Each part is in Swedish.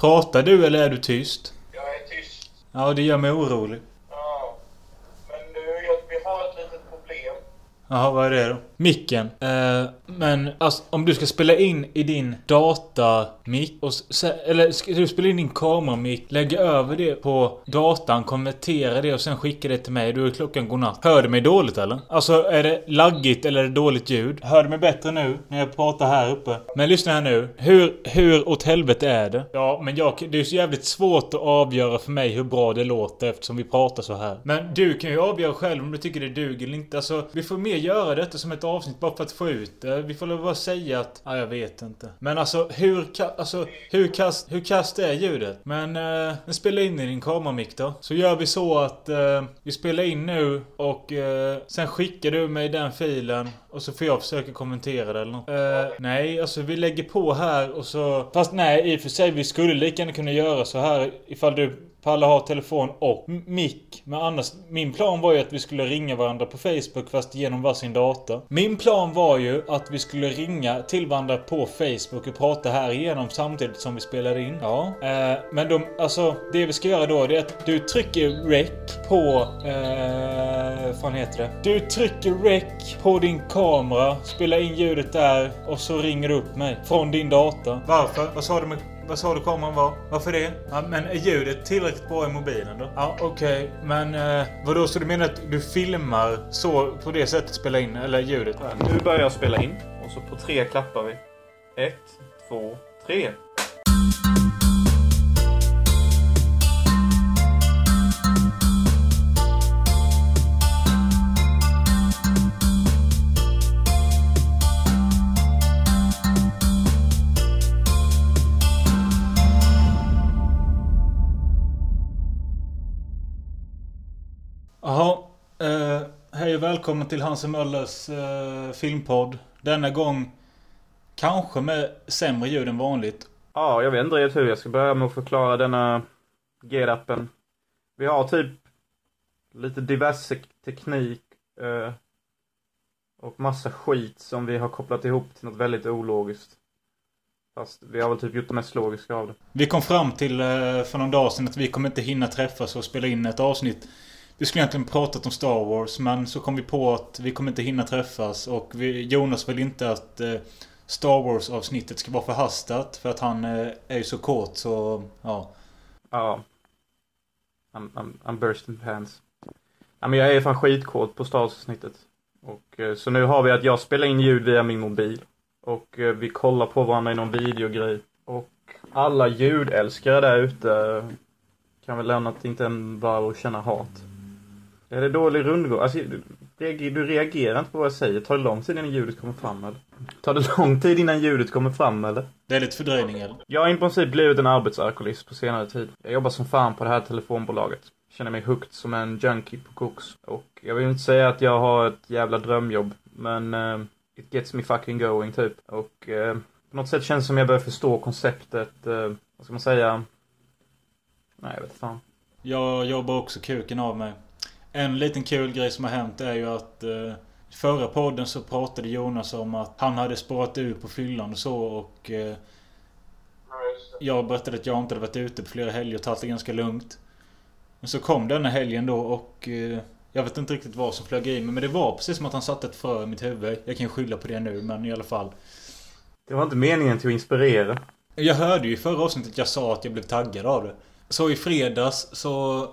Pratar du eller är du tyst? Jag är tyst. Ja, det gör mig orolig. Jaha, vad är det då? Micken. Eh, men alltså, om du ska spela in i din datamick och se, Eller ska du spela in din kameramick, lägga över det på datan, konvertera det och sen skicka det till mig. Då är klockan godnatt. Hör du mig dåligt eller? Alltså, är det laggigt eller är det dåligt ljud? Hör du mig bättre nu när jag pratar här uppe? Men lyssna här nu. Hur, hur åt helvete är det? Ja, men jag, det är så jävligt svårt att avgöra för mig hur bra det låter eftersom vi pratar så här. Men du kan ju avgöra själv om du tycker det duger eller inte. Alltså, vi får mer göra detta som ett avsnitt bara för att få ut det. Vi får väl bara säga att... Ja, jag vet inte. Men alltså hur, ka, alltså, hur, kast, hur kast är ljudet? Men, eh, men spela in i din kameramick då. Så gör vi så att eh, vi spelar in nu och eh, sen skickar du mig den filen. Och så får jag försöka kommentera det eller något. Eh, nej, alltså vi lägger på här och så... Fast nej, i och för sig vi skulle lika gärna kunna göra så här ifall du Palle har telefon och mick. Men annars, min plan var ju att vi skulle ringa varandra på Facebook fast genom varsin data. Min plan var ju att vi skulle ringa till varandra på Facebook och prata här igenom samtidigt som vi spelar in. Ja. Eh, men de, alltså, det vi ska göra då det är att du trycker rec på... Eh, vad fan heter det? Du trycker rec på din kamera, spelar in ljudet där och så ringer du upp mig från din data. Varför? Vad sa du med vad sa du kameran var? Varför det? Ja, men är ljudet tillräckligt bra i mobilen då? Ja, okej. Men eh, vadå, så du menar att du filmar så på det sättet spela in, eller ljudet? Nu börjar jag spela in. Och så på tre klappar vi. Ett, två, tre. Välkommen till Hans Möllers eh, filmpodd. Denna gång kanske med sämre ljud än vanligt. Ja, jag vet inte riktigt hur jag ska börja med att förklara denna G-appen. Vi har typ lite diverse teknik eh, och massa skit som vi har kopplat ihop till något väldigt ologiskt. Fast vi har väl typ gjort det mest logiska av det. Vi kom fram till eh, för någon dag sedan att vi kommer inte hinna träffas och spela in ett avsnitt. Vi skulle egentligen pratat om Star Wars men så kom vi på att vi kommer inte hinna träffas och vi, Jonas vill inte att eh, Star Wars avsnittet ska vara förhastat för att han eh, är ju så kort så ja. Ja. I'm, I'm, I'm bursting pants. Ja, men jag är ju fan skitkåt på Star Wars avsnittet. Och eh, så nu har vi att jag spelar in ljud via min mobil. Och eh, vi kollar på varandra i någon videogrej. Och alla ljudälskare där ute kan väl lämna att inte en bara känna hat. Är det dålig rundgång? Alltså, du, reager- du reagerar inte på vad jag säger. Tar det lång tid innan ljudet kommer fram eller? Tar det lång tid innan ljudet kommer fram eller? Det är lite fördröjning eller? Jag har i princip blivit en arbetsalkoholist på senare tid. Jag jobbar som fan på det här telefonbolaget. Känner mig hooked som en junkie på koks. Och jag vill inte säga att jag har ett jävla drömjobb. Men eh, it gets me fucking going typ. Och eh, på något sätt känns det som jag börjar förstå konceptet. Eh, vad ska man säga? Nej, jag vet fan. Jag jobbar också kuken av mig. En liten kul grej som har hänt är ju att eh, Förra podden så pratade Jonas om att han hade spårat ur på fyllan och så och eh. Jag berättade att jag inte hade varit ute på flera helger och tagit det ganska lugnt. Men så kom denna helgen då och eh, jag vet inte riktigt vad som flög i mig men det var precis som att han satte ett frö i mitt huvud. Jag kan ju skylla på det nu men i alla fall. Det var inte meningen till att inspirera. Jag hörde ju i förra avsnittet att jag sa att jag blev taggad av det. Så i fredags så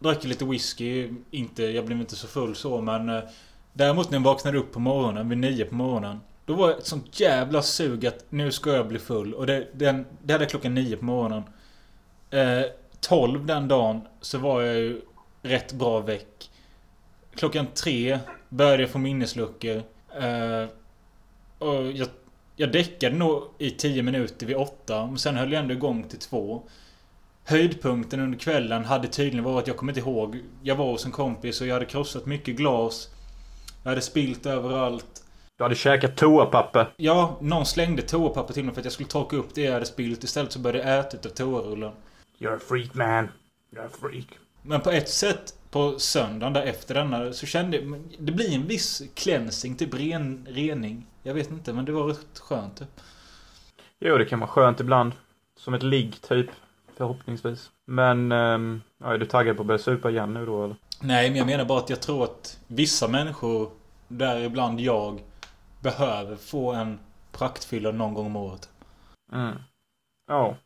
drack lite whisky. Inte, jag blev inte så full så men eh, Däremot när jag vaknade upp på morgonen vid nio på morgonen. Då var det ett sånt jävla sug att nu ska jag bli full. Och det, den, det hade jag klockan nio på morgonen. Eh, 12 den dagen så var jag ju rätt bra väck. Klockan tre började jag få minnesluckor. Eh, och jag, jag däckade nog i 10 minuter vid åtta. Men sen höll jag ändå igång till två. Höjdpunkten under kvällen hade tydligen varit, jag kommer inte ihåg. Jag var hos en kompis och jag hade krossat mycket glas. Jag hade spilt överallt. Du hade käkat toapapper. Ja, någon slängde toapapper till mig för att jag skulle torka upp det jag hade spilt. Istället så började jag äta utav toarullen. You're a freak man. You're a freak. Men på ett sätt på söndagen där efter denna så kände jag... Det blir en viss cleansing, typ ren, rening. Jag vet inte, men det var rätt skönt typ. Jo, det kan vara skönt ibland. Som ett ligg typ. Förhoppningsvis. Men, ehm, ja, är du taggad på att börja supa igen nu då eller? Nej, men jag menar bara att jag tror att vissa människor, däribland jag, behöver få en praktfylla någon gång om året. Mm. Ja.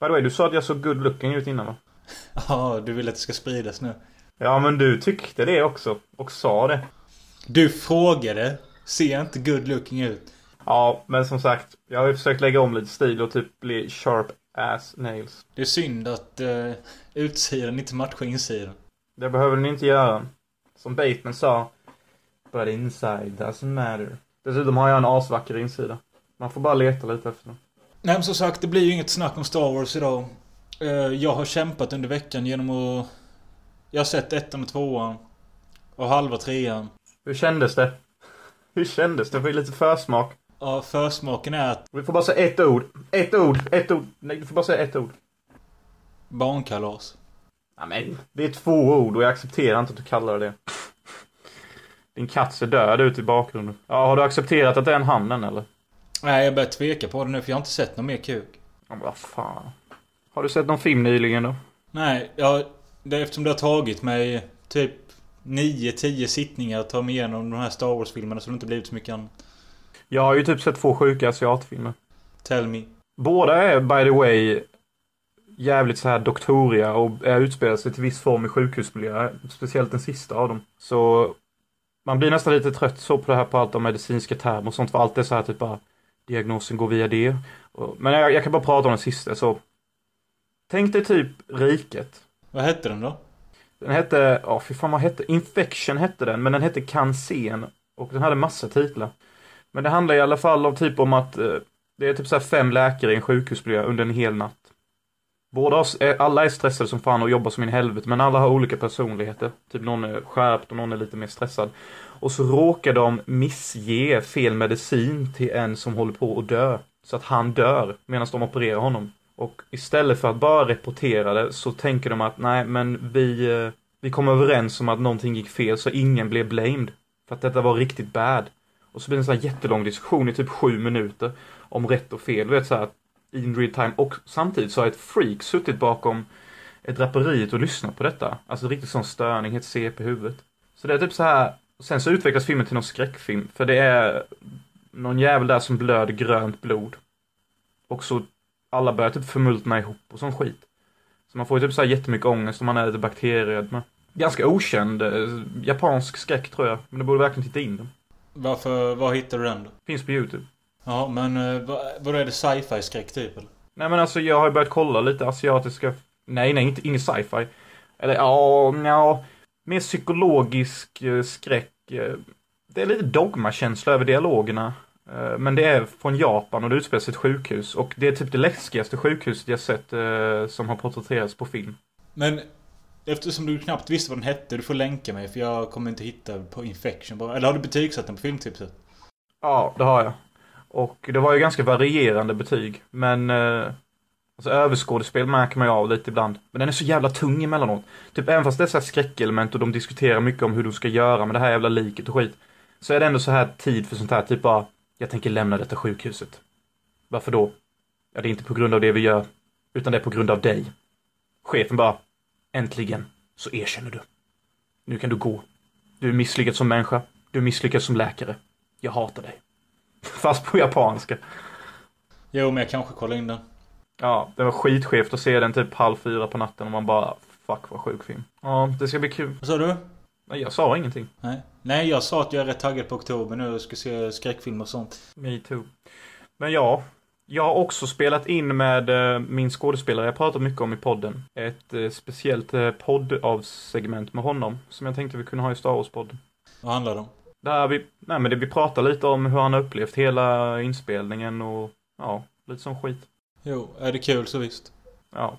By the way, du sa att jag såg good looking ut innan va? Ja, du vill att det ska spridas nu. Ja, men du tyckte det också. Och sa det. Du frågade. Ser inte good looking ut? Ja, men som sagt. Jag har ju försökt lägga om lite stil och typ bli sharp ass nails. Det är synd att uh, utsidan inte matchar insidan. Det behöver den inte göra. Som Bateman sa. But inside doesn't matter. Dessutom har jag en asvacker insida. Man får bara leta lite efter den. Nej men som sagt, det blir ju inget snack om Star Wars idag. Eh, Jag har kämpat under veckan genom att... Jag har sett ettan och tvåan. Och halva trean. Hur kändes det? Hur kändes det? Får ju lite försmak. Ja, försmaken är att Vi får bara säga ett ord. Ett ord. Ett ord. Nej, du får bara säga ett ord. barnkalas. Ja, men det är två ord och jag accepterar inte att du kallar det. Din katt ser död ut i bakgrunden. Ja, har du accepterat att det är en hannen eller? Nej, jag börjar tveka på det nu för jag har inte sett någon mer kuk. Ja, vad fan. Har du sett någon film nyligen då? Nej, jag... Det, eftersom det har tagit mig typ 9-10 sittningar att ta mig igenom de här Star Wars-filmerna så har det inte blivit så mycket annat. Jag har ju typ sett två sjuka asiatfilmer. Tell me. Båda är by the way jävligt så här doktoriga och är utspelar sig till viss form i sjukhusmiljö. Speciellt den sista av dem. Så man blir nästan lite trött så på det här på allt om medicinska termer och sånt. För allt är så här typ bara diagnosen går via det. Men jag, jag kan bara prata om den sista så. Tänk dig typ riket. Vad hette den då? Den hette, ja fy fan vad hette, Infection hette den, men den hette Cancén. Och den hade massa titlar. Men det handlar i alla fall om typ om att eh, det är typ så här fem läkare i en sjukhusmiljö under en hel natt. Båda oss, är- alla är stressade som fan och jobbar som in i helvete, men alla har olika personligheter. Typ någon är skärpt och någon är lite mer stressad. Och så råkar de missge fel medicin till en som håller på att dö. Så att han dör medan de opererar honom. Och istället för att bara reportera det så tänker de att nej men vi, eh, vi kom överens om att någonting gick fel så ingen blev blamed. För att detta var riktigt bad. Och så blir det en sån här jättelång diskussion i typ sju minuter om rätt och fel. Du vet så här in real time. Och samtidigt så har ett freak suttit bakom ett draperiet och lyssnat på detta. Alltså riktigt sån störning, helt CP i huvudet. Så det är typ så här. Sen så utvecklas filmen till någon skräckfilm. För det är någon jävel där som blöder grönt blod. Och så alla börjar typ förmultna ihop och sån skit. Så man får ju typ så här jättemycket ångest om man är lite bakterierädd med. Ganska okänd eh, japansk skräck tror jag. Men du borde verkligen titta in den. Varför... Var hittade du den då? Finns på YouTube. Ja, men eh, vad, är det? Sci-fi skräck typ eller? Nej men alltså jag har börjat kolla lite asiatiska... Nej, nej, inte, ingen sci-fi. Eller ja, ja. Mer psykologisk eh, skräck. eh. Det är lite dogmakänsla över dialogerna. Men det är från Japan och det utspelar sig ett sjukhus. Och det är typ det läskigaste sjukhuset jag sett som har porträtterats på film. Men eftersom du knappt visste vad den hette, du får länka mig för jag kommer inte hitta på Infection bara. Eller har du betygsatt den på filmtipset? Ja, det har jag. Och det var ju ganska varierande betyg. Men eh, alltså, överskådespel märker man ju av lite ibland. Men den är så jävla tung emellanåt. Typ även fast det är så här skräckelement och de diskuterar mycket om hur de ska göra med det här jävla liket och skit. Så är det ändå så här tid för sånt här, typ bara, jag tänker lämna detta sjukhuset. Varför då? Ja, det är inte på grund av det vi gör, utan det är på grund av dig. Chefen bara, äntligen så erkänner du. Nu kan du gå. Du är misslyckad som människa. Du är misslyckad som läkare. Jag hatar dig. Fast på japanska. Jo, men jag kanske kollar in den. Ja, det var skitskevt att se den typ halv fyra på natten och man bara Fuck vad sjuk film. Ja, det ska bli kul. Vad sa du? Nej, jag sa ingenting. Nej. Nej, jag sa att jag är rätt taggad på oktober nu och ska se skräckfilm och sånt. Me too. Men ja, jag har också spelat in med eh, min skådespelare jag pratat mycket om i podden. Ett eh, speciellt eh, poddavsegment med honom som jag tänkte vi kunde ha i Star Wars-podden. Vad handlar det om? Där vi, nej men det, vi pratar lite om hur han har upplevt hela inspelningen och ja, lite sån skit. Jo, är det kul så visst. Ja.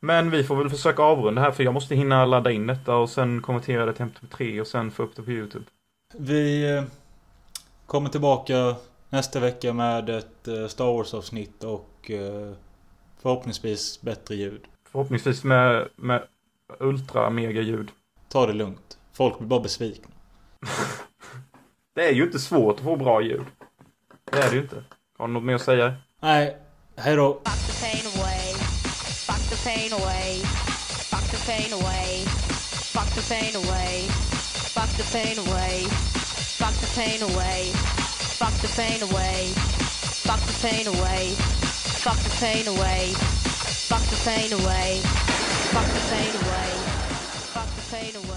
Men vi får väl försöka avrunda här för jag måste hinna ladda in detta och sen konvertera det till MP3 och sen få upp det på YouTube. Vi kommer tillbaka nästa vecka med ett eh, Star Wars-avsnitt och eh, förhoppningsvis bättre ljud. Förhoppningsvis med, med ultra mega ljud. Ta det lugnt. Folk blir bara besvikna. Det är ju inte svårt att få bra ljud. Det är det ju inte. Har du något mer att säga? Nej, hej då. Pop the pain pain away. Fuck the pain away. Fuck the pain away. Fuck the pain away. Fuck the pain away. Fuck the pain away. Fuck the pain away. Fuck the pain away. Fuck the pain away. Fuck the pain away. Fuck the pain away.